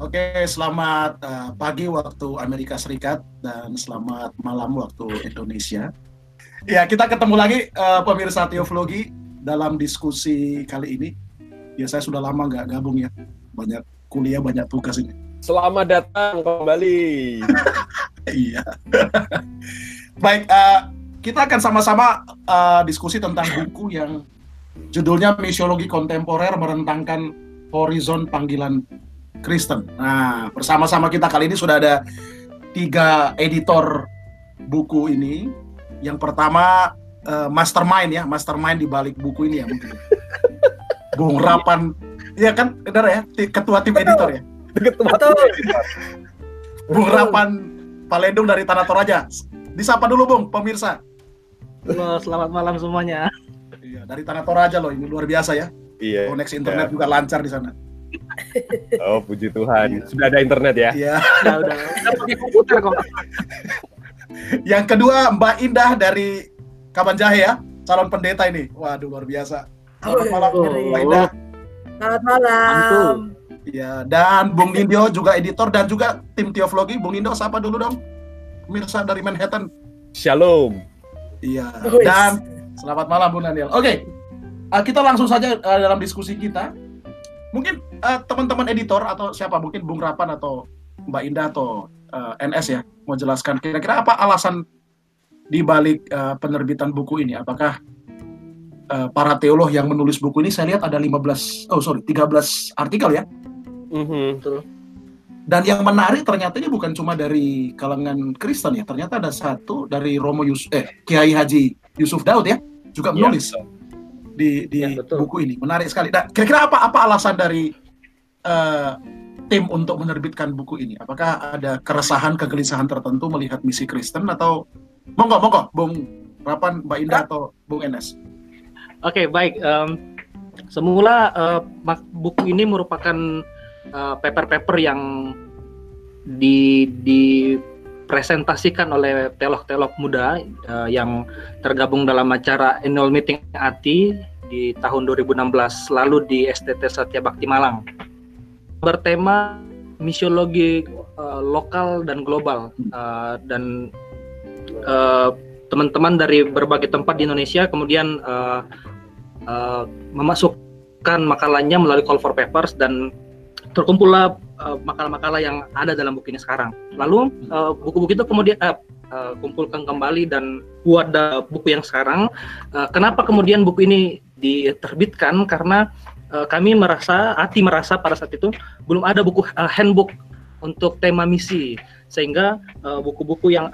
Oke, selamat uh, pagi waktu Amerika Serikat dan selamat malam waktu Indonesia. Ya, kita ketemu lagi uh, pemirsa Teoflogi dalam diskusi kali ini. Ya, saya sudah lama nggak gabung ya. Banyak kuliah, banyak tugas ini. Selamat datang kembali. iya. Baik, uh, kita akan sama-sama uh, diskusi tentang buku yang judulnya Misiologi Kontemporer Merentangkan Horizon Panggilan Kristen. Nah, bersama-sama kita kali ini sudah ada tiga editor buku ini. Yang pertama uh, mastermind ya, mastermind di balik buku ini ya mungkin. Bung Rapan, ya kan, benar ya, ketua tim editor ya. Ketua tim. Bung Rapan Palendung dari Tanah Toraja. Disapa dulu Bung, pemirsa. Halo, selamat malam semuanya. Iya, dari Tanah Toraja loh, ini luar biasa ya. Iya. Koneksi internet ya. juga lancar di sana. Oh, puji Tuhan. Sudah ada internet ya? Iya. Sudah, udah. Kita pakai komputer kok. Yang kedua Mbak Indah dari Kabanjahe ya, calon pendeta ini. Waduh, luar biasa. Selamat malam, oh. Mbak Indah. Selamat malam. Iya, dan Bung Indio juga editor dan juga tim Teoflogi. Bung Indo, sapa dulu dong. Pemirsa dari Manhattan. Shalom. Iya. Dan selamat malam Bung Daniel. Oke, okay. uh, kita langsung saja uh, dalam diskusi kita mungkin uh, teman-teman editor atau siapa mungkin Bung Rapan atau Mbak Indah atau uh, eh, NS ya mau jelaskan kira-kira apa alasan di balik uh, penerbitan buku ini? Apakah uh, para teolog yang menulis buku ini saya lihat ada 15 oh sorry 13 artikel ya? Mm -hmm. dan yang menarik ternyata ini bukan cuma dari kalangan Kristen ya ternyata ada satu dari Romo Yus eh Kiai Haji Yusuf Daud ya juga iya, menulis. ya, di di ya, buku ini. Menarik sekali. Nah, kira-kira apa apa alasan dari uh, tim untuk menerbitkan buku ini? Apakah ada keresahan, kegelisahan tertentu melihat misi Kristen atau monggo monggo, Bung Rapan, Mbak Indah atau Bung Enes? Oke, okay, baik. Um, semula uh, buku ini merupakan uh, paper-paper yang di di presentasikan oleh telok-telok muda uh, yang tergabung dalam acara annual meeting ATI di tahun 2016 lalu di STT Satya Bakti Malang. Bertema misiologi uh, lokal dan global uh, dan teman teman-teman dari berbagai tempat di Indonesia kemudian uh, uh, memasukkan makalahnya melalui call for papers dan terkumpullah makalah-makalah uh, yang ada dalam buku ini sekarang. Lalu buku-buku uh, itu kemudian uh, uh, kumpulkan kembali dan buat buku yang sekarang. Uh, kenapa kemudian buku ini diterbitkan karena uh, kami merasa, Ati merasa pada saat itu belum ada buku uh, handbook untuk tema misi sehingga buku-buku uh, yang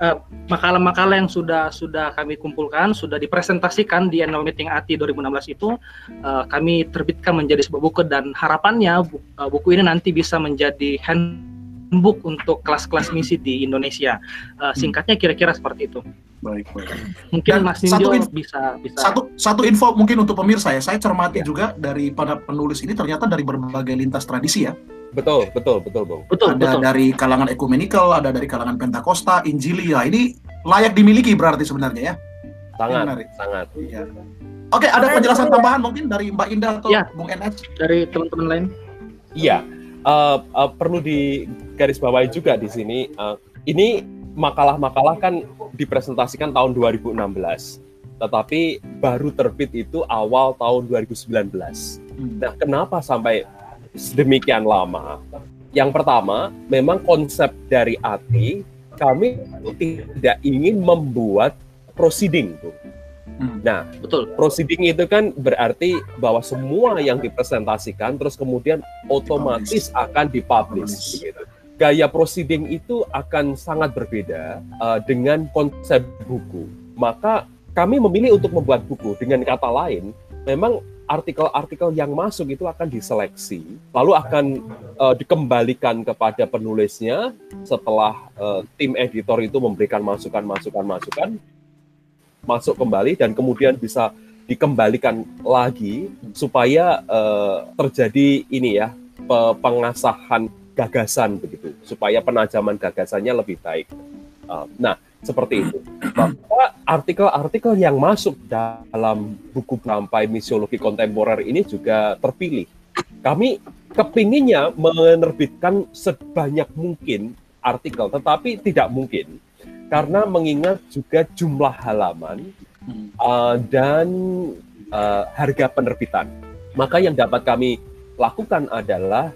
makalah-makalah uh, yang sudah sudah kami kumpulkan sudah dipresentasikan di annual meeting ATI 2016 itu uh, kami terbitkan menjadi sebuah buku dan harapannya bu, uh, buku ini nanti bisa menjadi handbook untuk kelas-kelas misi di Indonesia. Uh, singkatnya kira-kira seperti itu. Baik, baik. Mungkin Dan Mas Ninjo satu bisa bisa satu satu info mungkin untuk pemirsa ya. Saya cermati ya. juga dari para penulis ini ternyata dari berbagai lintas tradisi ya. Betul, betul, betul, Bang. Betul, ada betul. dari kalangan ekumenikal, ada dari kalangan Pentakosta, Injili. Ya, ini layak dimiliki berarti sebenarnya ya. Sangat, menarik. sangat. Iya. Oke, ada penjelasan tambahan mungkin dari Mbak Indah atau ya, Bung NS? Dari teman-teman lain. Iya. Uh, uh, perlu digarisbawahi juga di sini. Uh, ini makalah-makalah kan dipresentasikan tahun 2016, tetapi baru terbit itu awal tahun 2019. Hmm. Nah, kenapa sampai sedemikian lama? Yang pertama, memang konsep dari AT kami tidak ingin membuat proceeding. Hmm. Nah, betul. Proceeding itu kan berarti bahwa semua yang dipresentasikan terus kemudian otomatis akan dipublish. Gitu gaya proceeding itu akan sangat berbeda uh, dengan konsep buku. Maka kami memilih untuk membuat buku. Dengan kata lain, memang artikel-artikel yang masuk itu akan diseleksi, lalu akan uh, dikembalikan kepada penulisnya setelah uh, tim editor itu memberikan masukan-masukan-masukan, masuk kembali dan kemudian bisa dikembalikan lagi supaya uh, terjadi ini ya pengasahan gagasan begitu supaya penajaman gagasannya lebih baik. Uh, nah, seperti itu. Bahwa artikel-artikel yang masuk dalam buku sampai misiologi kontemporer ini juga terpilih. Kami kepinginnya menerbitkan sebanyak mungkin artikel, tetapi tidak mungkin karena mengingat juga jumlah halaman uh, dan uh, harga penerbitan. Maka yang dapat kami lakukan adalah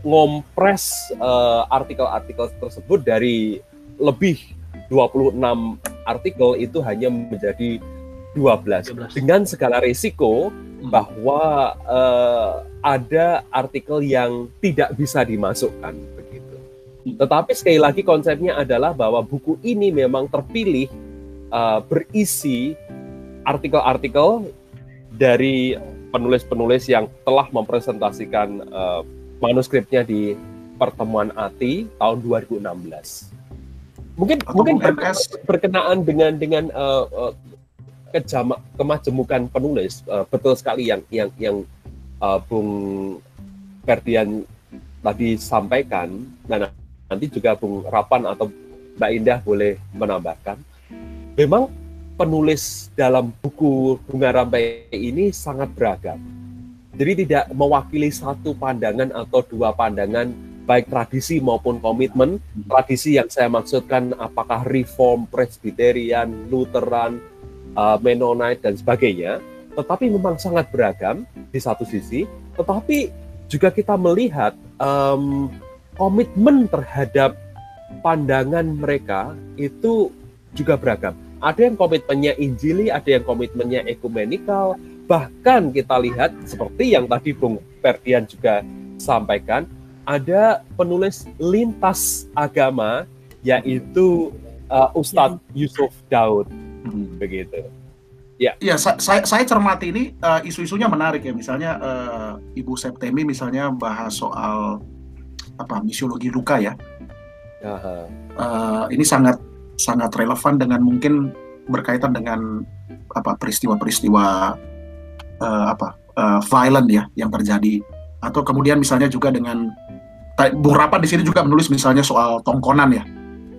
mengompres uh, artikel-artikel tersebut dari lebih 26 artikel itu hanya menjadi 12, 12. dengan segala risiko hmm. bahwa uh, ada artikel yang tidak bisa dimasukkan begitu. Hmm. Tetapi sekali lagi konsepnya adalah bahwa buku ini memang terpilih uh, berisi artikel-artikel dari penulis-penulis yang telah mempresentasikan uh, manuskripnya di pertemuan ATI tahun 2016. Mungkin Atau mungkin berkenaan dengan dengan uh, uh, kejama, kemajemukan penulis uh, betul sekali yang yang yang uh, Bung Ferdian tadi sampaikan. Nah, nanti juga Bung Rapan atau Mbak Indah boleh menambahkan. Memang penulis dalam buku Bunga Rampai ini sangat beragam. Jadi tidak mewakili satu pandangan atau dua pandangan baik tradisi maupun komitmen. Tradisi yang saya maksudkan apakah Reform, Presbyterian, Lutheran, uh, Mennonite dan sebagainya. Tetapi memang sangat beragam di satu sisi. Tetapi juga kita melihat um, komitmen terhadap pandangan mereka itu juga beragam ada yang komitmennya Injili, ada yang komitmennya ekumenikal. Bahkan kita lihat seperti yang tadi Bung Ferdian juga sampaikan, ada penulis lintas agama yaitu uh, Ustadz ya. Yusuf Daud. Hmm. Begitu. Ya, ya saya, saya cermati ini uh, isu-isunya menarik ya. Misalnya uh, Ibu Septemi misalnya bahas soal apa misiologi luka ya. Uh, ini sangat sangat relevan dengan mungkin berkaitan dengan apa peristiwa-peristiwa uh, apa uh, violent ya yang terjadi. Atau kemudian misalnya juga dengan Bung Rapat di sini juga menulis misalnya soal tongkonan ya.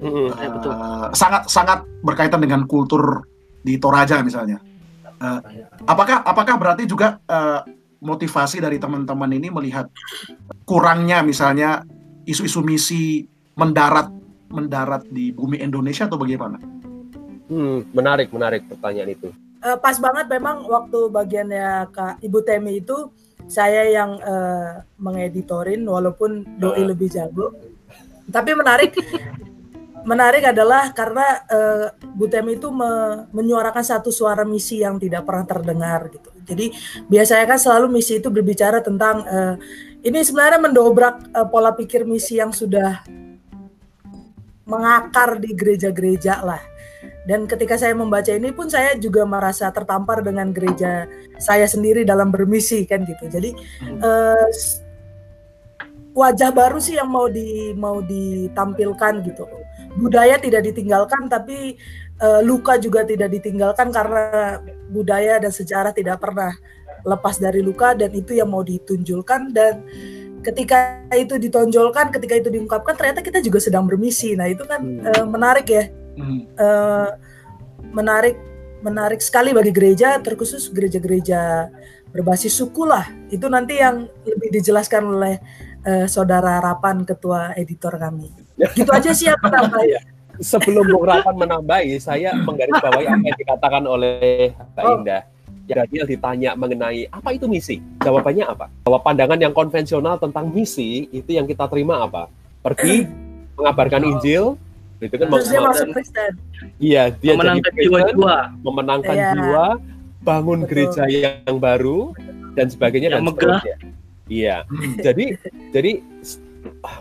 Mm-hmm, uh, sangat sangat berkaitan dengan kultur di Toraja misalnya. Uh, apakah apakah berarti juga uh, motivasi dari teman-teman ini melihat kurangnya misalnya isu-isu misi mendarat mendarat di bumi Indonesia atau bagaimana? Hmm, menarik, menarik pertanyaan itu. Uh, pas banget memang waktu bagiannya Kak Ibu Temi itu saya yang uh, mengeditorin walaupun doi uh. lebih jago. Tapi menarik menarik adalah karena uh, Bu Temi itu me menyuarakan satu suara misi yang tidak pernah terdengar gitu. Jadi biasanya kan selalu misi itu berbicara tentang uh, ini sebenarnya mendobrak uh, pola pikir misi yang sudah mengakar di gereja-gereja lah. Dan ketika saya membaca ini pun saya juga merasa tertampar dengan gereja saya sendiri dalam bermisi kan gitu. Jadi hmm. uh, wajah baru sih yang mau di mau ditampilkan gitu. Budaya tidak ditinggalkan tapi uh, luka juga tidak ditinggalkan karena budaya dan sejarah tidak pernah lepas dari luka dan itu yang mau ditunjukkan dan ketika itu ditonjolkan, ketika itu diungkapkan, ternyata kita juga sedang bermisi. Nah itu kan hmm. uh, menarik ya, hmm. uh, menarik, menarik sekali bagi gereja, terkhusus gereja-gereja berbasis suku lah. Itu nanti yang lebih dijelaskan oleh uh, saudara Rapan, ketua editor kami. Gitu aja sih yang menambah. ya. Sebelum Bung Rapan menambahi, saya menggarisbawahi apa yang dikatakan oleh Mbak oh. Indah Daniel ditanya mengenai apa itu misi, jawabannya apa? Bahwa pandangan yang konvensional tentang misi itu yang kita terima apa? Pergi mengabarkan Injil, itu kan Terus dia masuk Kristen. Iya, dia memenangkan jadi Kristen, jiwa, memenangkan ya. jiwa, bangun Betul. gereja yang baru dan sebagainya yang dan megah. seterusnya. Iya. jadi jadi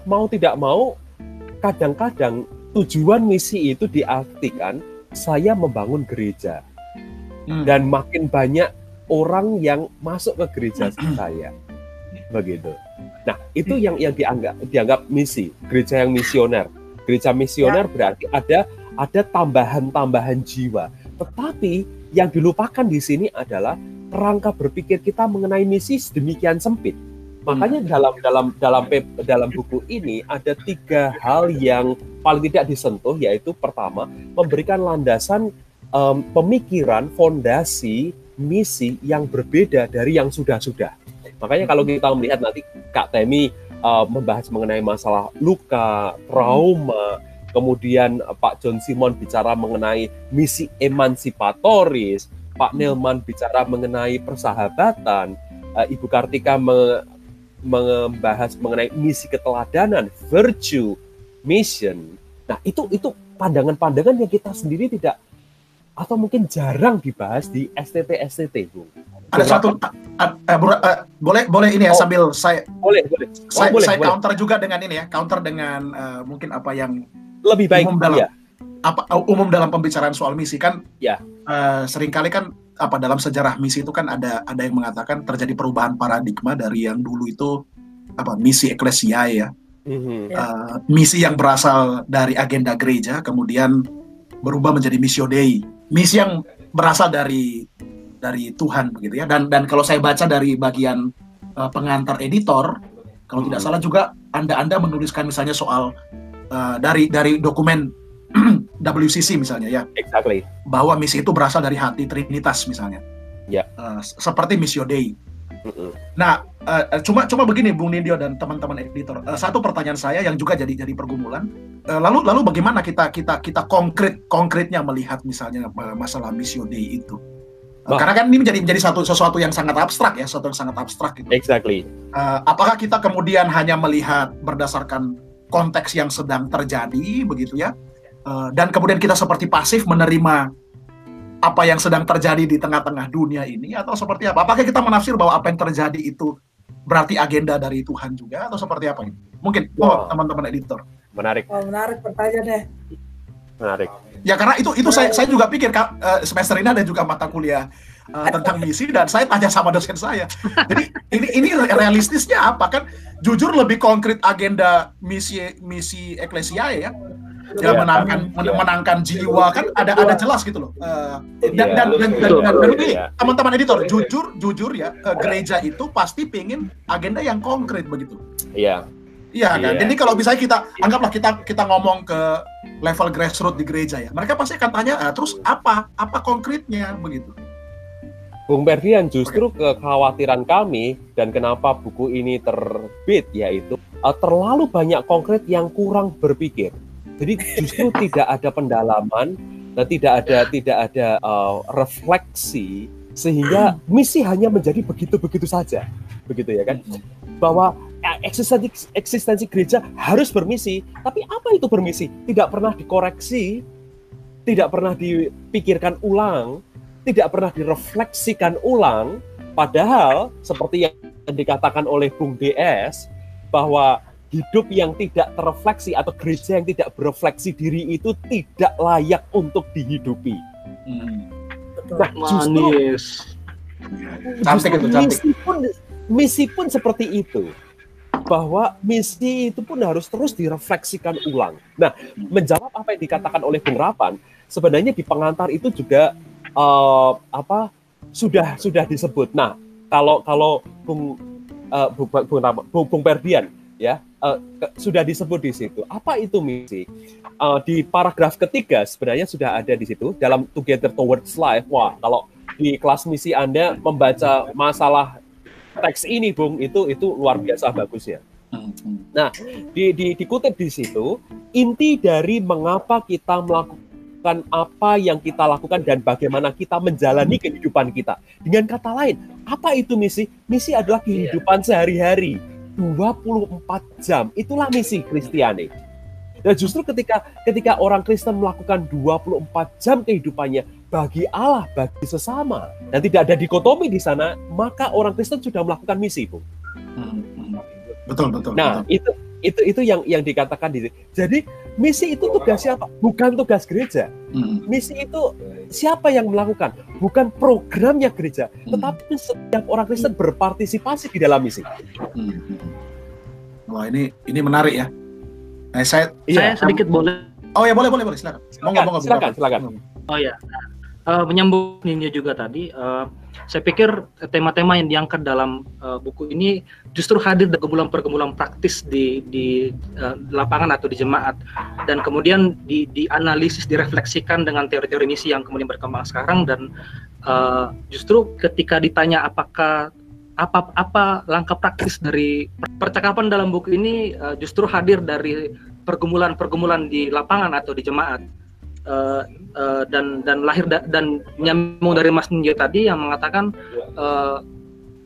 mau tidak mau kadang-kadang tujuan misi itu diartikan saya membangun gereja hmm. dan makin banyak orang yang masuk ke gereja saya begitu nah itu yang yang dianggap dianggap misi gereja yang misioner gereja misioner ya. berarti ada ada tambahan-tambahan jiwa tetapi yang dilupakan di sini adalah rangka berpikir kita mengenai misi sedemikian sempit makanya hmm. dalam dalam dalam dalam buku ini ada tiga hal yang paling tidak disentuh yaitu pertama memberikan landasan um, pemikiran, fondasi, misi yang berbeda dari yang sudah-sudah. Makanya kalau kita melihat nanti Kak Temi uh, membahas mengenai masalah luka, trauma, kemudian uh, Pak John Simon bicara mengenai misi emansipatoris, Pak Nelman bicara mengenai persahabatan, uh, Ibu Kartika me membahas mengenai misi keteladanan, virtue, mission. Nah, itu itu pandangan-pandangan yang kita sendiri tidak atau mungkin jarang dibahas di STT STT, Bu. Ada satu uh, uh, uh, boleh boleh ini ya oh, sambil saya boleh boleh oh, saya, boleh, saya boleh. counter juga dengan ini ya counter dengan uh, mungkin apa yang lebih baik umum dalam ya. apa umum dalam pembicaraan soal misi kan ya uh, sering kali kan apa dalam sejarah misi itu kan ada ada yang mengatakan terjadi perubahan paradigma dari yang dulu itu apa misi eklesia ya mm-hmm. uh, misi yang berasal dari agenda gereja kemudian berubah menjadi missio dei misi yang berasal dari dari Tuhan begitu ya dan dan kalau saya baca dari bagian uh, pengantar editor kalau hmm. tidak salah juga anda anda menuliskan misalnya soal uh, dari dari dokumen WCC misalnya ya exactly bahwa misi itu berasal dari hati Trinitas misalnya ya yeah. uh, seperti missio Dei. Nah uh, cuma cuma begini Bung Nindyo dan teman-teman editor uh, satu pertanyaan saya yang juga jadi jadi pergumulan uh, lalu lalu bagaimana kita kita kita konkret konkretnya melihat misalnya masalah missio Dei itu Bah. Karena kan ini menjadi menjadi satu sesuatu yang sangat abstrak ya, sesuatu yang sangat abstrak gitu. Exactly. Uh, apakah kita kemudian hanya melihat berdasarkan konteks yang sedang terjadi begitu ya, uh, dan kemudian kita seperti pasif menerima apa yang sedang terjadi di tengah-tengah dunia ini, atau seperti apa? Apakah kita menafsir bahwa apa yang terjadi itu berarti agenda dari Tuhan juga, atau seperti apa ini? Mungkin, wow. oh teman-teman editor. Menarik. Oh, menarik pertanyaannya. Menarik. Ya karena itu itu saya saya juga pikir uh, semester ini ada juga mata kuliah uh, tentang misi dan saya tanya sama dosen saya. Jadi ini ini realistisnya apa kan? Jujur lebih konkret agenda misi misi eklesia ya. Ya, menangkan ya. menangkan jiwa kan ada ada jelas gitu loh. Uh, dan, dan, dan, dan, dan, dan ini teman-teman editor jujur jujur ya uh, gereja itu pasti pingin agenda yang konkret begitu. Iya. Iya kan. Jadi kalau misalnya kita anggaplah kita kita ngomong ke level grassroots di gereja ya, mereka pasti akan tanya, ah, terus apa? Apa konkretnya begitu? Bung Ferdian, justru kekhawatiran kami dan kenapa buku ini terbit yaitu uh, terlalu banyak konkret yang kurang berpikir. Jadi justru tidak ada pendalaman dan tidak ada tidak ada uh, refleksi sehingga misi hanya menjadi begitu-begitu saja. Begitu ya kan? Bahwa eksistensi eksistensi gereja harus bermisi, tapi apa itu bermisi? Tidak pernah dikoreksi, tidak pernah dipikirkan ulang, tidak pernah direfleksikan ulang. Padahal seperti yang dikatakan oleh Bung DS bahwa hidup yang tidak terrefleksi atau gereja yang tidak berefleksi diri itu tidak layak untuk dihidupi. Hmm. Nah, justru, cantik itu cantik. Misi pun, misi pun seperti itu bahwa misi itu pun harus terus direfleksikan ulang. Nah, menjawab apa yang dikatakan oleh Bung Rapan, sebenarnya di pengantar itu juga uh, apa sudah sudah disebut. Nah, kalau kalau Bung uh, Bung Bung, Bung, Bung Perdian ya uh, sudah disebut di situ. Apa itu misi? Uh, di paragraf ketiga sebenarnya sudah ada di situ dalam Together Towards Life. Wah, kalau di kelas misi Anda membaca masalah teks ini, Bung, itu itu luar biasa bagusnya. Nah, di, di, dikutip di situ, inti dari mengapa kita melakukan apa yang kita lakukan dan bagaimana kita menjalani kehidupan kita. Dengan kata lain, apa itu misi? Misi adalah kehidupan sehari-hari. 24 jam. Itulah misi Kristiani. Dan justru ketika ketika orang Kristen melakukan 24 jam kehidupannya bagi Allah, bagi sesama, dan tidak ada dikotomi di sana, maka orang Kristen sudah melakukan misi, Bu. Hmm, hmm. Betul, betul. Nah, betul. itu itu itu yang yang dikatakan di Jadi misi itu tugas siapa? Bukan tugas gereja. Hmm. Misi itu siapa yang melakukan? Bukan programnya gereja, hmm. tetapi setiap orang Kristen berpartisipasi di dalam misi. Wah ini ini menarik ya. Nah, saya iya. saya sedikit boleh. Oh ya boleh boleh boleh silakan. Silakan mau silakan, silakan. Oh ya. Uh, menyambung Ninja juga tadi, uh, saya pikir tema-tema yang diangkat dalam uh, buku ini justru hadir dari pergumulan-pergumulan praktis di di uh, lapangan atau di jemaat dan kemudian di dianalisis, direfleksikan dengan teori-teori misi yang kemudian berkembang sekarang dan uh, justru ketika ditanya apakah apa apa langkah praktis dari percakapan dalam buku ini uh, justru hadir dari pergumulan-pergumulan di lapangan atau di jemaat. Uh, uh, dan dan lahir da, dan nyambung dari Mas Ninja tadi yang mengatakan uh,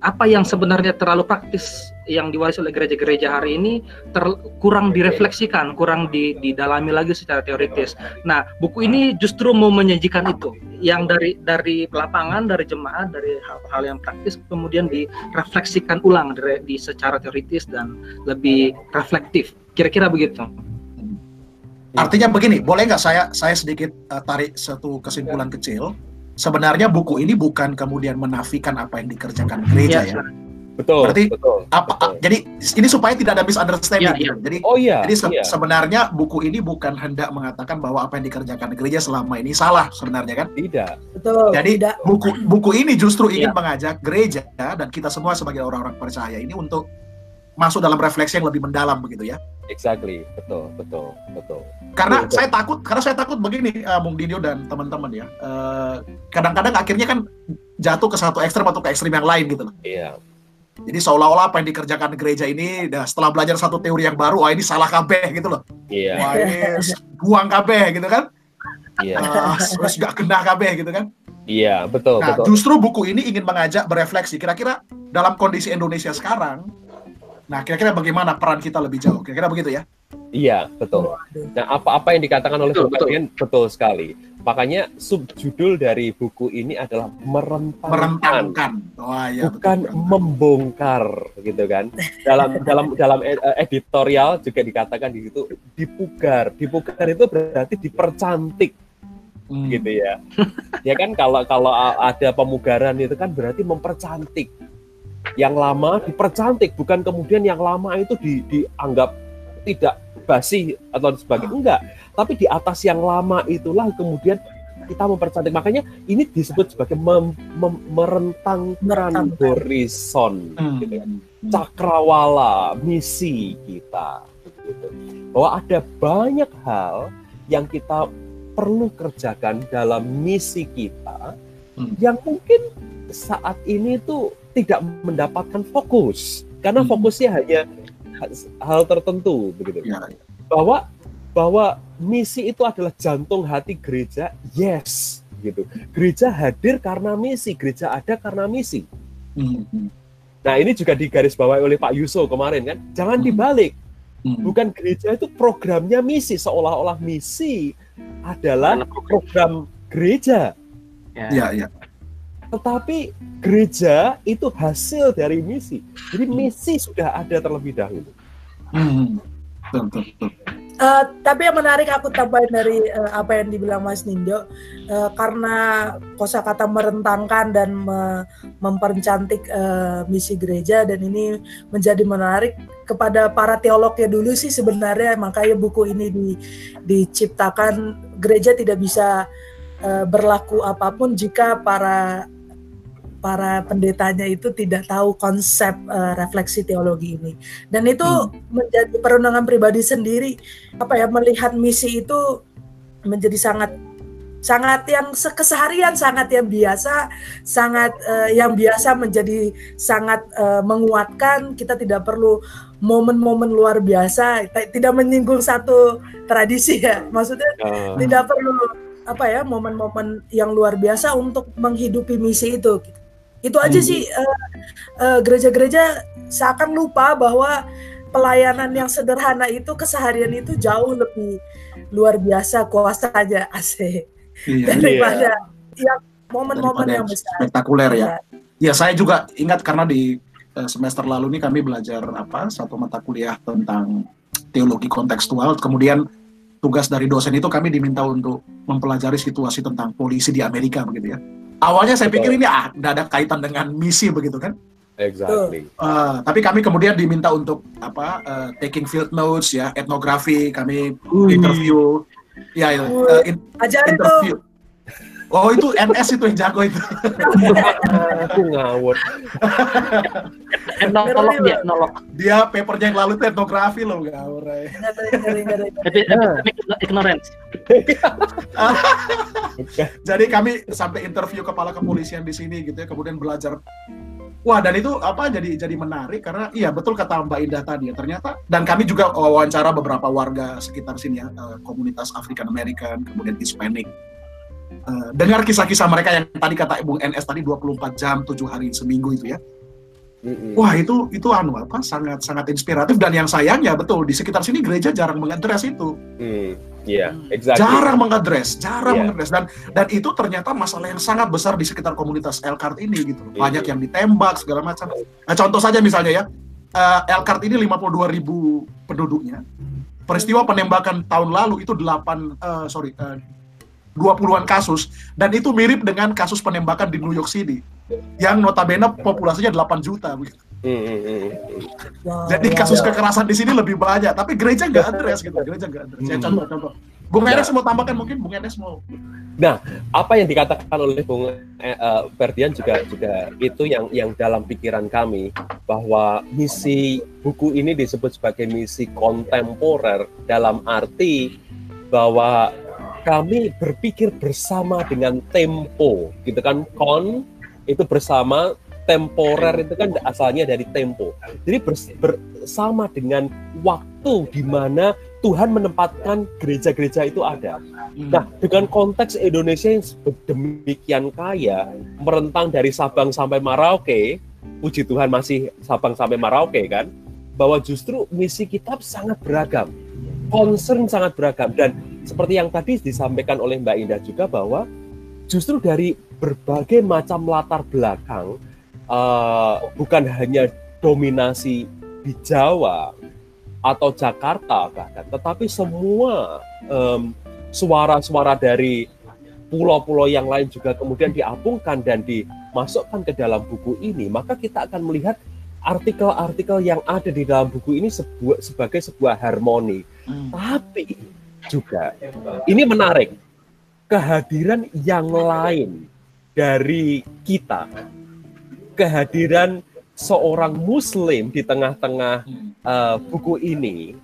apa yang sebenarnya terlalu praktis yang diwaris oleh gereja-gereja hari ini ter, kurang direfleksikan, kurang di, didalami lagi secara teoritis. Nah, buku ini justru mau menyajikan itu, yang dari dari lapangan, dari jemaat, dari hal-hal yang praktis, kemudian direfleksikan ulang di, di secara teoritis dan lebih reflektif. Kira-kira begitu. Artinya begini, boleh nggak saya saya sedikit uh, tarik satu kesimpulan kecil? Sebenarnya buku ini bukan kemudian menafikan apa yang dikerjakan gereja ya. ya. Betul. Berarti betul, apa betul. jadi ini supaya tidak ada misunderstanding ya, gitu. Jadi Oh iya. jadi se iya. sebenarnya buku ini bukan hendak mengatakan bahwa apa yang dikerjakan gereja selama ini salah sebenarnya kan. Tidak. Betul. Jadi tidak. buku buku ini justru ingin Iya. mengajak gereja dan kita semua sebagai orang-orang percaya ini untuk masuk dalam refleksi yang lebih mendalam begitu ya. Exactly. Betul, betul, betul. Karena Betul. saya takut karena saya takut begini uh, Bung Dinio dan teman-teman ya. Eh, kadang-kadang akhirnya kan jatuh ke satu ekstrem atau ke ekstrem yang lain gitu loh. Iya. Jadi seolah-olah apa yang dikerjakan gereja ini dah setelah belajar satu teori yang baru, wah ini salah kabeh gitu loh. Iya. Wah ini buang kabeh gitu kan. Iya. Ah, terus gak kena kabeh gitu kan. Iya, betul, Nah, betul. justru buku ini ingin mengajak berefleksi. Kira-kira dalam kondisi Indonesia sekarang, nah kira-kira bagaimana peran kita lebih jauh? Kira-kira begitu ya? Iya, betul. Nah, apa-apa yang dikatakan oleh Betul, Bung Adrian betul sekali. Makanya subjudul dari buku ini adalah merentangkan, Merentangkan. Wah ya bukan betul. membongkar, gitu kan. Dalam dalam dalam eh, editorial juga dikatakan di situ dipugar. Dipugar itu berarti dipercantik, Hmm. gitu ya. ya kan kalau kalau ada pemugaran itu kan berarti mempercantik. Yang lama dipercantik, bukan kemudian yang lama itu di, dianggap tidak basi atau sebagainya. Enggak, tapi di atas yang lama itulah kemudian kita mempercantik. Makanya ini disebut sebagai mem- mem- Merentangkan. horizon, Hmm. gitu kan. cakrawala misi kita gitu. bahwa ada banyak hal yang kita perlu kerjakan dalam misi kita Hmm. yang mungkin saat ini tuh tidak mendapatkan fokus karena Hmm. fokusnya hanya hal tertentu begitu Ya, bahwa bahwa misi itu adalah jantung hati gereja yes gitu gereja hadir karena misi gereja ada karena misi Hmm. Hmm. Nah ini juga digarisbawahi oleh Pak Yuso kemarin kan, jangan Hmm. dibalik. Hmm. Bukan gereja itu programnya misi, seolah-olah misi adalah program gereja. Ya. Ya, ya. Tetapi gereja itu hasil dari misi. Jadi misi sudah ada terlebih dahulu. Hmm. Betul, betul, betul. Eh, tapi yang menarik aku tambahin dari eh, apa yang dibilang Mas Nindo eh, karena kosakata merentangkan dan me- mempercantik eh, misi gereja dan ini menjadi menarik kepada para teolognya dulu sih sebenarnya makanya buku ini di, diciptakan gereja tidak bisa eh, berlaku apa pun jika para para pendetanya itu tidak tahu konsep eh, refleksi teologi ini. Dan itu Hmm. menjadi perenungan pribadi sendiri apa ya melihat misi itu menjadi sangat sangat yang se- keseharian sangat yang biasa sangat eh, yang biasa menjadi sangat eh, menguatkan. Kita tidak perlu momen-momen luar biasa tidak menyinggung satu tradisi ya. Maksudnya Uh, tidak perlu apa ya momen-momen yang luar biasa untuk menghidupi misi itu itu aja Hmm. sih eh, eh, gereja-gereja seakan lupa bahwa pelayanan yang sederhana itu keseharian itu jauh lebih luar biasa kuasanya asik Iya. daripada yang momen-momen yang besar spektakuler ya. Ya. Ya, saya juga ingat karena di eh, semester lalu ini kami belajar apa satu mata kuliah tentang teologi kontekstual. Kemudian tugas dari dosen itu kami diminta untuk mempelajari situasi tentang polisi di Amerika begitu ya. Awalnya saya pikir ini ah, nggak ada kaitan dengan misi begitu kan. exactly. Eh, tapi kami kemudian diminta untuk apa eh, taking field notes ya, etnografi, kami interview, ya, ya, eh, in- ajarin tuh interview. Oh itu NS itu yang jago itu. Aku ngawur. Etnolog dia, etnolog. Dia papernya yang lalu itu etnografi loh, ngawur. eh. Epi- epidemic ignorance. Jadi kami sampai interview kepala kepolisian di sini gitu ya, kemudian belajar Wah dan itu apa jadi jadi menarik karena iya betul kata Mbak Indah tadi ya ternyata dan kami juga wawancara beberapa warga sekitar sini ya eh, komunitas African American kemudian Hispanic Eh, dengar kisah-kisah mereka yang tadi kata Bung NS tadi 24 jam 7 hari seminggu itu ya Mm-mm. wah itu itu anu apa sangat sangat inspiratif dan yang sayangnya betul di sekitar sini gereja jarang mengadres itu Hmm, Iya, exactly. jarang mengadres, jarang Iya. mengadres dan dan itu ternyata masalah yang sangat besar di sekitar komunitas Elkart ini gitu. Iya. Banyak yang ditembak segala macam. Nah, contoh saja misalnya ya, eh, Elkart ini 52 ribu penduduknya. Peristiwa penembakan tahun lalu itu 8 eh, sorry 20-an kasus dan itu mirip dengan kasus penembakan di New York City yang notabene populasinya 8 juta begitu. Hmm, hmm, hmm. Wow, Jadi wow. kasus kekerasan di sini lebih banyak, tapi gereja nggak adres gitu. Gereja nggak adres. Saya Hmm. contoh-contoh. Bung Ya. Enes mau tambahkan mungkin Bung Enes mau Apa yang dikatakan oleh Bung eh, eh, Ferdian juga juga itu yang yang dalam pikiran kami bahwa misi buku ini disebut sebagai misi kontemporer dalam arti bahwa kami berpikir bersama dengan tempo gitu kan? Kon itu bersama temporer itu kan asalnya dari tempo. Jadi bers- bersama dengan waktu di mana Tuhan menempatkan gereja-gereja itu ada. Nah, dengan konteks Indonesia yang demikian kaya, merentang dari Sabang sampai Merauke, puji Tuhan masih Sabang sampai Merauke kan, bahwa justru misi kita sangat beragam, concern sangat beragam, dan seperti yang tadi disampaikan oleh Mbak Indah juga bahwa justru dari berbagai macam latar belakang, eh, bukan hanya dominasi di Jawa atau Jakarta bahkan, tetapi semua em, suara-suara dari pulau-pulau yang lain juga kemudian diapungkan dan dimasukkan ke dalam buku ini, maka kita akan melihat artikel-artikel yang ada di dalam buku ini sebuah, sebagai sebuah harmoni. Hmm. Tapi juga. Ini menarik. Kehadiran yang lain dari kita, kehadiran seorang Muslim di tengah-tengah uh, buku ini,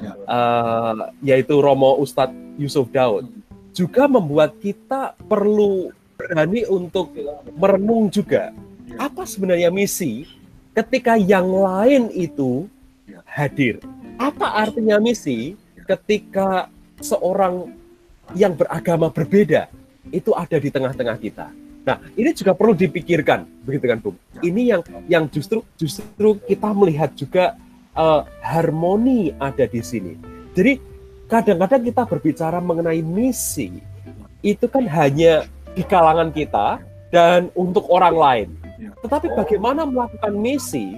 Ya. uh, yaitu Romo Ustadz Yusuf Daud, juga membuat kita perlu berani untuk merenung juga. Apa sebenarnya misi ketika yang lain itu hadir. Apa artinya misi ketika seorang yang beragama berbeda itu ada di tengah-tengah kita. Nah, ini juga perlu dipikirkan, begitu kan, Bung? Ini yang yang justru justru kita melihat juga eh, harmoni ada di sini. Jadi kadang-kadang kita berbicara mengenai misi itu kan hanya di kalangan kita dan untuk orang lain. Tetapi bagaimana melakukan misi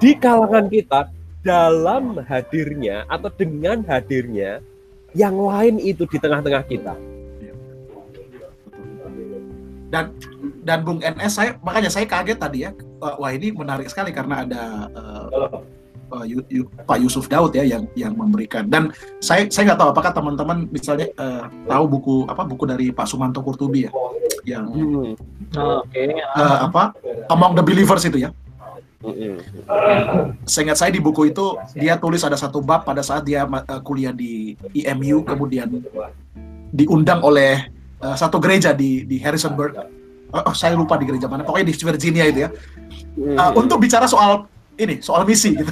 di kalangan kita dalam hadirnya atau dengan hadirnya yang lain itu di tengah-tengah kita. dan dan Bung NS saya makanya saya kaget tadi ya wah ini menarik sekali karena ada eh, Pak Yu- Yu- Pak Yusuf Daud ya yang yang memberikan dan saya saya nggak tahu apakah teman-teman misalnya eh, tahu buku apa buku dari Pak Sumanto Kurtubi ya yang Hmm. Oke. eh, apa Among the Believers itu ya. Seingat saya di buku itu dia tulis ada satu bab pada saat dia eh, kuliah di IMU kemudian diundang oleh eh, satu gereja di di Harrisonburg oh, oh, saya lupa di gereja mana pokoknya di Virginia itu ya. Uh, untuk bicara soal ini soal misi gitu.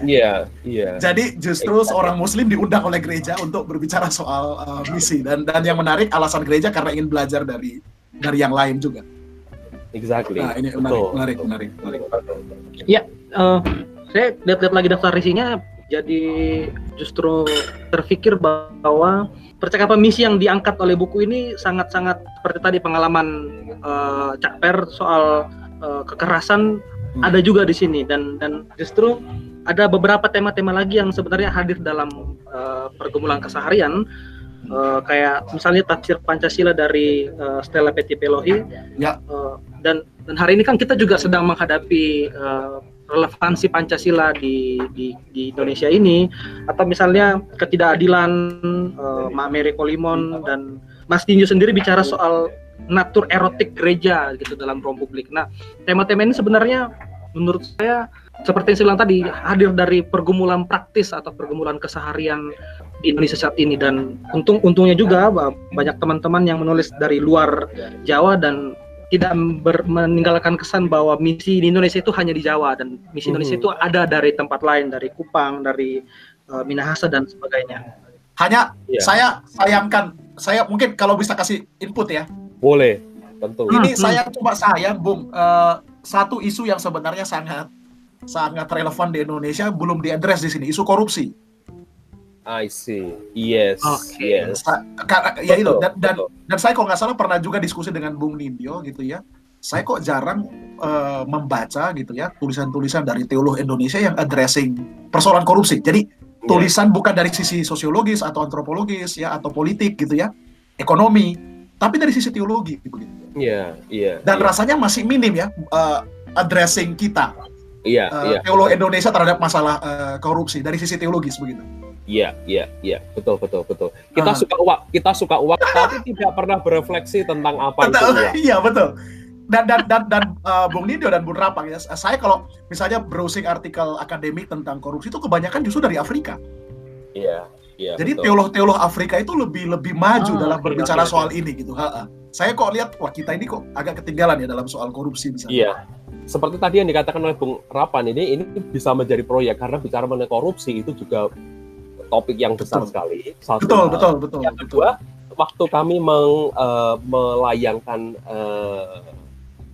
Iya, iya. Jadi justru seorang muslim diundang oleh gereja untuk berbicara soal uh, misi dan dan yang menarik alasan gereja karena ingin belajar dari dari yang lain juga. Exactly. Nah, ini menarik Betul. menarik menarik menarik. Eh, saya lihat-lihat lagi daftar isinya, jadi justru terpikir bahwa percakapan misi yang diangkat oleh buku ini sangat-sangat seperti tadi pengalaman eh, Cak Per soal eh, kekerasan Hmm. ada juga di sini dan dan justru ada beberapa tema-tema lagi yang sebenarnya hadir dalam eh, pergumulan keseharian eh, kayak misalnya tafsir Pancasila dari eh, Stella Peti Pelohi Ya. Eh, dan dan hari ini kan kita juga sedang menghadapi eh, relevansi Pancasila di, di di Indonesia ini atau misalnya ketidakadilan eh, Mbak Mary Kolimon dan Mas Dinju sendiri bicara soal natur erotik gereja gitu dalam ruang publik. Nah, tema-tema ini sebenarnya menurut saya seperti yang saya bilang tadi hadir dari pergumulan praktis atau pergumulan keseharian di Indonesia saat ini dan untung untungnya juga banyak teman-teman yang menulis dari luar Jawa dan tidak ber- meninggalkan kesan bahwa misi di Indonesia itu hanya di Jawa dan misi. Indonesia itu ada dari tempat lain dari Kupang dari uh, Minahasa dan sebagainya. Hanya Iya. saya sayangkan, saya mungkin kalau bisa kasih input ya. Boleh, tentu. Hmm. Ini saya coba sayang, Bung, eh, satu isu yang sebenarnya sangat sangat relevan di Indonesia belum diadres di sini, isu korupsi. I see. Yes. Oke. Yes. Ya itu dan, dan betul. dan saya kalau nggak salah pernah juga diskusi dengan Bung Nindyo gitu ya. Saya kok jarang eh, membaca gitu ya tulisan-tulisan dari teolog Indonesia yang addressing persoalan korupsi. Jadi Iya. tulisan bukan dari sisi sosiologis atau antropologis ya atau politik gitu ya, ekonomi, tapi dari sisi teologi gitu. Iya, iya. Dan iya. rasanya masih minim ya eh, addressing kita Iya, eh, iya. teolog Indonesia terhadap masalah eh, korupsi dari sisi teologis begitu. Iya, iya, iya, betul, betul, betul. Kita Ah. suka uang, kita suka uang, tapi tidak pernah berefleksi tentang apa itu Betul, uang. iya betul. Dan dan dan dan uh, Bung Nindyo dan Bung Rapang ya, saya kalau misalnya browsing artikel akademik tentang korupsi itu kebanyakan justru dari Afrika. Iya, iya. Jadi betul. teolog-teolog Afrika itu lebih lebih maju Ah, dalam berbicara oke, soal oke. ini gitu. Ha-ha. Saya kok lihat wah kita ini kok agak ketinggalan ya dalam soal korupsi misalnya. Iya. Seperti tadi yang dikatakan oleh Bung Rapan ini, ini bisa menjadi proyek karena bicara mengenai korupsi itu juga topik yang besar Betul. sekali. Satu Betul, betul, betul, Yang betul. kedua, waktu kami meng- eh, melayangkan eh,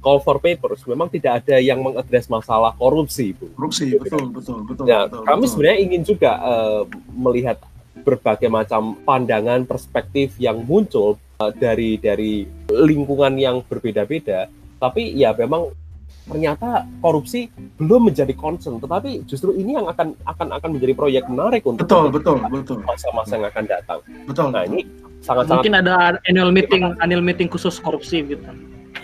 call for papers, memang tidak ada yang mengadres masalah korupsi, Bu. Korupsi, betul, betul, betul. Ya, betul, kami betul. sebenarnya ingin juga eh, melihat berbagai macam pandangan, perspektif yang muncul eh, dari dari lingkungan yang berbeda-beda. Tapi ya memang ternyata korupsi belum menjadi concern, tetapi justru ini yang akan akan akan menjadi proyek menarik untuk betul, betul, betul, masa-masa yang akan datang. betul. Nah ini sangat-sangat Mungkin ada annual meeting annual meeting khusus korupsi gitu.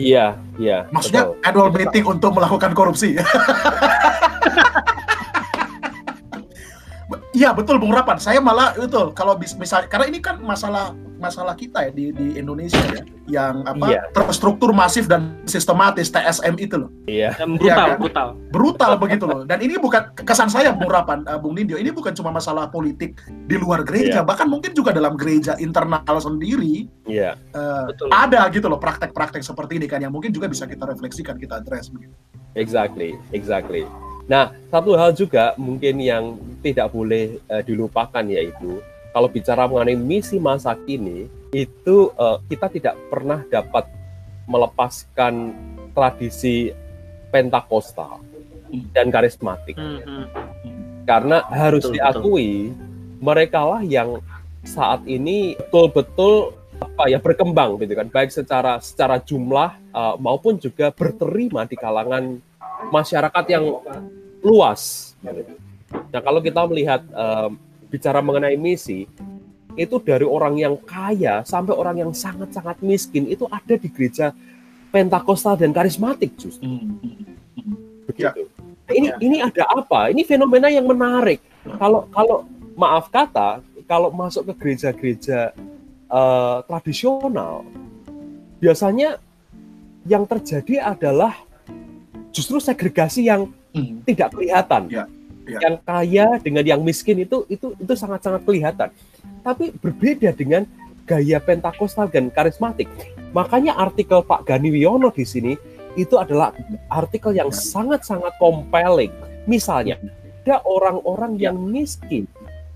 iya iya. Maksudnya betul. annual meeting untuk melakukan korupsi. Iya betul Bung Rapan. Saya malah betul kalau bis- misal karena ini kan masalah masalah kita ya di, di Indonesia ya yang apa Iya. terstruktur masif dan sistematis TSM itu loh Iya. Dan Iya, brutal, kan? brutal. brutal begitu loh dan ini bukan kesan saya Bung Rapan uh, Bung Nindyo ini bukan cuma masalah politik di luar gereja Iya. bahkan mungkin juga dalam gereja internal sendiri Iya. uh, Betul. ada gitu loh praktek-praktek seperti ini kan yang mungkin juga bisa kita refleksikan kita address begitu. Exactly, exactly. Nah, satu hal juga mungkin yang tidak boleh eh, dilupakan yaitu kalau bicara mengenai misi masa kini itu eh, kita tidak pernah dapat melepaskan tradisi Pentakosta dan karismatik Hmm, hmm. karena harus Betul, diakui mereka lah yang saat ini betul-betul apa ya berkembang gitu kan baik secara secara jumlah uh, maupun juga berterima di kalangan masyarakat yang luas. Nah kalau kita melihat um, bicara mengenai misi itu dari orang yang kaya sampai orang yang sangat-sangat miskin itu ada di gereja Pentakosta dan karismatik justru begitu. Nah, ini ini ada apa? Ini fenomena yang menarik. Kalau kalau maaf kata, kalau masuk ke gereja-gereja eh, tradisional, biasanya yang terjadi adalah justru segregasi yang Hmm. tidak kelihatan. Ya, ya. Yang kaya dengan yang miskin itu itu itu sangat-sangat kelihatan. Tapi berbeda dengan gaya Pentakosta dan karismatik. Makanya artikel Pak Gani Wiono di sini itu adalah artikel yang sangat-sangat compelling. Misalnya, ada orang-orang yang miskin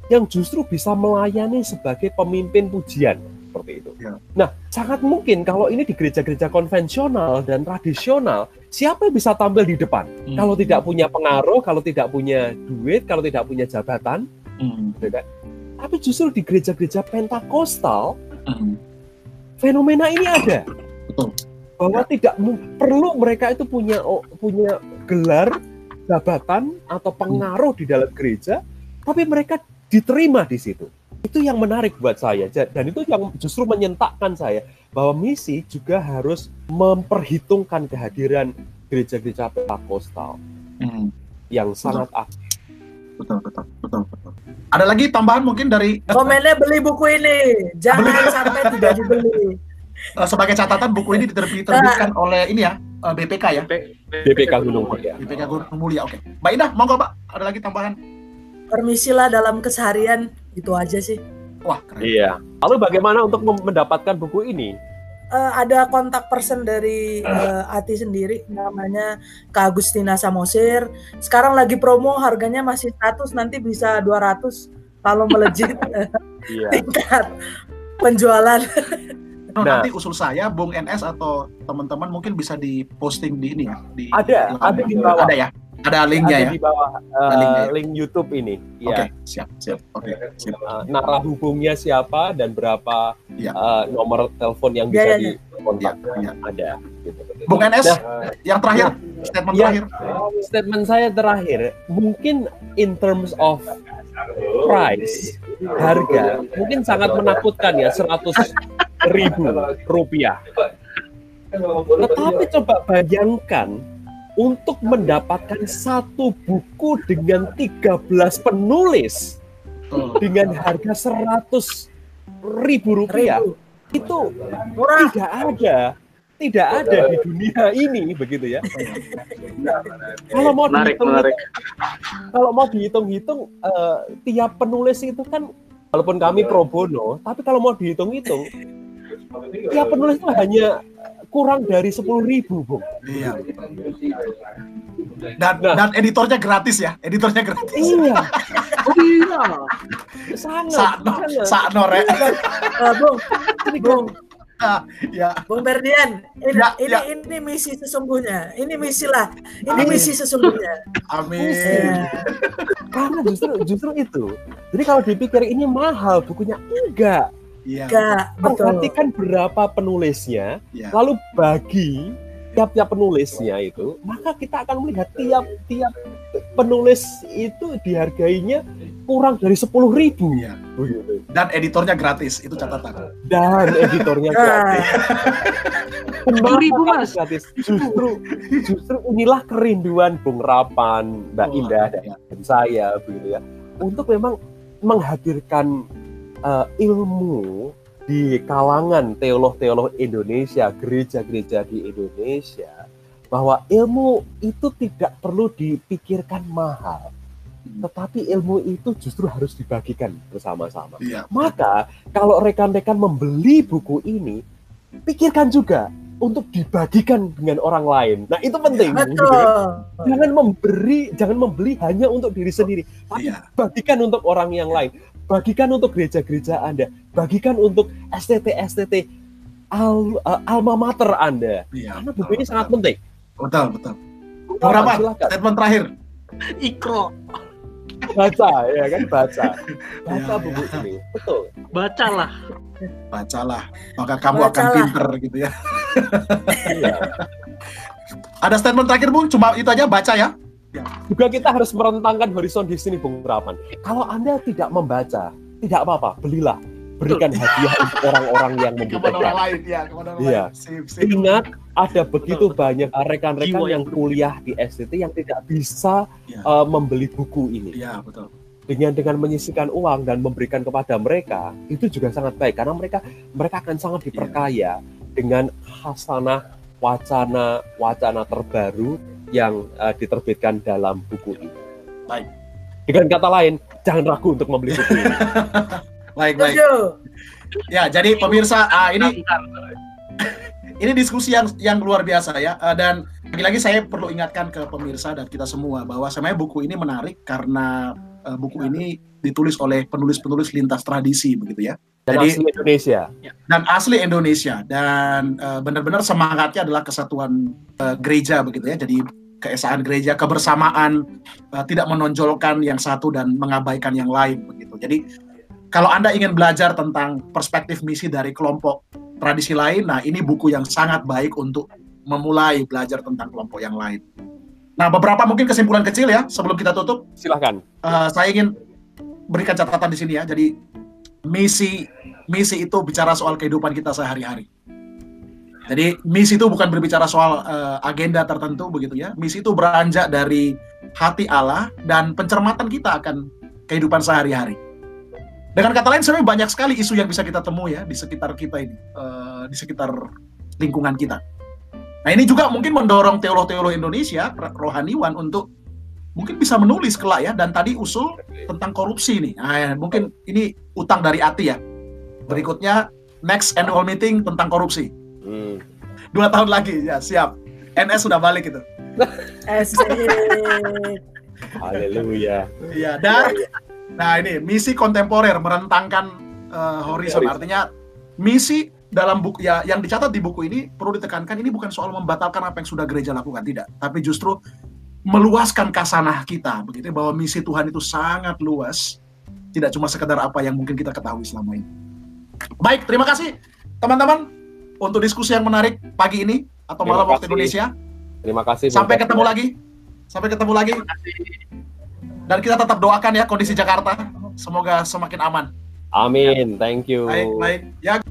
yang justru bisa melayani sebagai pemimpin pujian seperti itu. Ya. Nah, sangat mungkin kalau ini di gereja-gereja konvensional dan tradisional, siapa yang bisa tampil di depan? Hmm. Kalau tidak punya pengaruh, kalau tidak punya duit, kalau tidak punya jabatan, Hmm. gitu kan? Tapi justru di gereja-gereja Pentakosta Hmm. fenomena ini ada. Betul. Bahwa tidak mu- perlu mereka itu punya oh, punya gelar, jabatan atau pengaruh di dalam gereja, tapi mereka diterima di situ. Itu yang menarik buat saya dan itu yang justru menyentakkan saya bahwa misi juga harus memperhitungkan kehadiran gereja-gereja Pentakostal Hmm. yang sangat aktif. Betul, betul, betul, betul. Ada lagi tambahan mungkin dari Komennya beli buku ini, jangan sampai tidak dibeli. eh, sebagai catatan buku ini diterbit- diterbitkan oleh ini ya eh, BPK ya BPK Gunung Mulia. BPK Gunung Mulia. Oke, Mbak Indah, monggo Mbak. Ada lagi tambahan? Permisilah dalam keseharian, itu aja sih. Wah, keren. Iya. Lalu bagaimana untuk mendapatkan buku ini? eh, ada kontak person dari eh, Ati sendiri namanya Kak Agustina Samosir. Sekarang lagi promo harganya masih 100 nanti bisa 200 kalau melejit Iya. tingkat penjualan. Nah. nanti usul saya, Bung NS atau teman-teman mungkin bisa diposting di ini ya. Di, Ada, ada di bawah. Ada ya, ada linknya Ada ya. di bawah uh, Ada linknya ya? link YouTube ini. Oke, Iya. siap, siap. Oke, siap. Uh, narah hubungnya siapa dan berapa Iya. uh, nomor telepon yang Iya, bisa iya, iya. dikontak Iya. ada. Gitu. Bung NS, Nah, yang terakhir, statement Iya. terakhir. statement saya terakhir mungkin in terms of price harga mungkin sangat menakutkan ya 100 ribu rupiah tetapi coba bayangkan untuk mendapatkan satu buku dengan 13 penulis dengan harga 100 ribu rupiah itu Murah. tidak ada tidak ada di dunia ini begitu ya. Kalau mau Menarik, dihitung menarik. kalau mau dihitung-hitung eh, tiap penulis itu kan walaupun kami pro bono tapi kalau mau dihitung-hitung tiap penulis itu hanya kurang dari sepuluh ribu bung Iya. Dan, Nah. dan editornya gratis ya, editornya gratis. iya iya. sangat Sakno, sangat. sakno rek. Eh, Bung, Ini Bung, Ya, Bung Berdian, ini, Ya, ini, ya. ini misi sesungguhnya. Ini misi lah. Ini Amin. misi sesungguhnya. amin. Ya. karena justru justru itu jadi kalau dipikir ini mahal bukunya enggak Iya. Enggak, betul. perhatikan berapa penulisnya Iya. lalu bagi tiap-tiap penulisnya itu, maka kita akan melihat tiap-tiap penulis itu dihargainya kurang dari sepuluh ribu. Iya. Begitu. Dan editornya gratis, itu catatan. Dan editornya Nah, gratis. 7.000, kan Mas? gratis? Justru, justru inilah kerinduan Bung Rapan, Mbak Oh, Indah dan iya. saya, begitu ya, untuk memang menghadirkan eh, ilmu di kalangan teolog-teolog Indonesia, gereja-gereja di Indonesia, bahwa ilmu itu tidak perlu dipikirkan mahal, tetapi ilmu itu justru harus dibagikan bersama-sama. Iya. Maka kalau rekan-rekan membeli buku ini, pikirkan juga untuk dibagikan dengan orang lain. Nah itu penting. gitu betul. ya. Jangan memberi, jangan membeli hanya untuk diri sendiri, tapi Iya. bagikan untuk orang yang lain. Bagikan untuk gereja-gereja Anda, bagikan untuk STT-STT al- uh, alma mater Anda. Iya. Karena buku ini sangat penting. Betul, betul. Silakan statement terakhir. Ikro. Baca ya kan baca. Baca Ya, buku ya. ini. Betul. Bacalah. Bacalah, maka kamu akan Bacalah. pinter gitu ya. Iya. Ada statement terakhir, Bung? Cuma itu aja baca ya. Juga kita harus merentangkan horizon di sini Bung Rapan. Kalau Anda tidak membaca, tidak apa-apa, belilah. Berikan hadiah untuk orang-orang yang Kepada orang membutuhkan. lain, ya, kepada orang Iya. lain. Sip, sip. Ingat, ada begitu banyak rekan-rekan yang kuliah di STT yang tidak bisa Iya. uh, membeli buku ini. Iya, betul. Dengan dengan menyisikan uang dan memberikan kepada mereka, itu juga sangat baik karena mereka mereka akan sangat Iya. diperkaya dengan hasanah wacana wacana terbaru yang uh, diterbitkan dalam buku ini. Baik. Dengan kata lain, jangan ragu untuk membeli buku ini. Baik, baik. Ya, jadi pemirsa, ah, ini ini diskusi yang yang luar biasa ya. Eh, dan lagi-lagi saya perlu ingatkan ke pemirsa dan kita semua bahwa sebenarnya buku ini menarik karena eh, buku ini ditulis oleh penulis-penulis lintas tradisi begitu ya. Dan Jadi- asli Indonesia. dan asli Indonesia. Dan eh, benar-benar semangatnya adalah kesatuan eh, gereja begitu ya. Jadi keesaan gereja kebersamaan eh, tidak menonjolkan yang satu dan mengabaikan yang lain begitu. Jadi kalau anda ingin belajar tentang perspektif misi dari kelompok tradisi lain nah ini buku yang sangat baik untuk memulai belajar tentang kelompok yang lain nah beberapa mungkin kesimpulan kecil ya sebelum kita tutup Silahkan. Eh, saya ingin berikan catatan di sini ya. Jadi misi misi itu bicara soal kehidupan kita sehari-hari. Jadi misi itu bukan berbicara soal eh, agenda tertentu begitu ya. Misi itu beranjak dari hati Allah dan pencermatan kita akan kehidupan sehari-hari. Dengan kata lain sebenarnya banyak sekali isu yang bisa kita temui ya di sekitar kita ini, eh, di sekitar lingkungan kita. Nah ini juga mungkin mendorong teolog-teolog Indonesia, rohaniwan untuk mungkin bisa menulis kelak ya. Dan tadi usul tentang korupsi nih. Nah, ya, mungkin ini utang dari Ati ya. Berikutnya next annual meeting tentang korupsi. Hmm. Dua tahun lagi, ya siap. NS sudah balik itu. Haleluya. Iya, dan nah ini misi kontemporer merentangkan uh, horizon. Artinya misi dalam buku ya yang dicatat di buku ini perlu ditekankan ini bukan soal membatalkan apa yang sudah gereja lakukan tidak, tapi justru meluaskan kasanah kita begitu bahwa misi Tuhan itu sangat luas, tidak cuma sekedar apa yang mungkin kita ketahui selama ini. Baik, terima kasih teman-teman untuk diskusi yang menarik pagi ini atau Terima malam waktu kasih. Indonesia. Terima kasih. Sampai ketemu lagi. Sampai ketemu lagi. Dan kita tetap doakan ya kondisi Jakarta. Semoga semakin aman. Amin. Thank you. Baik, baik. Ya,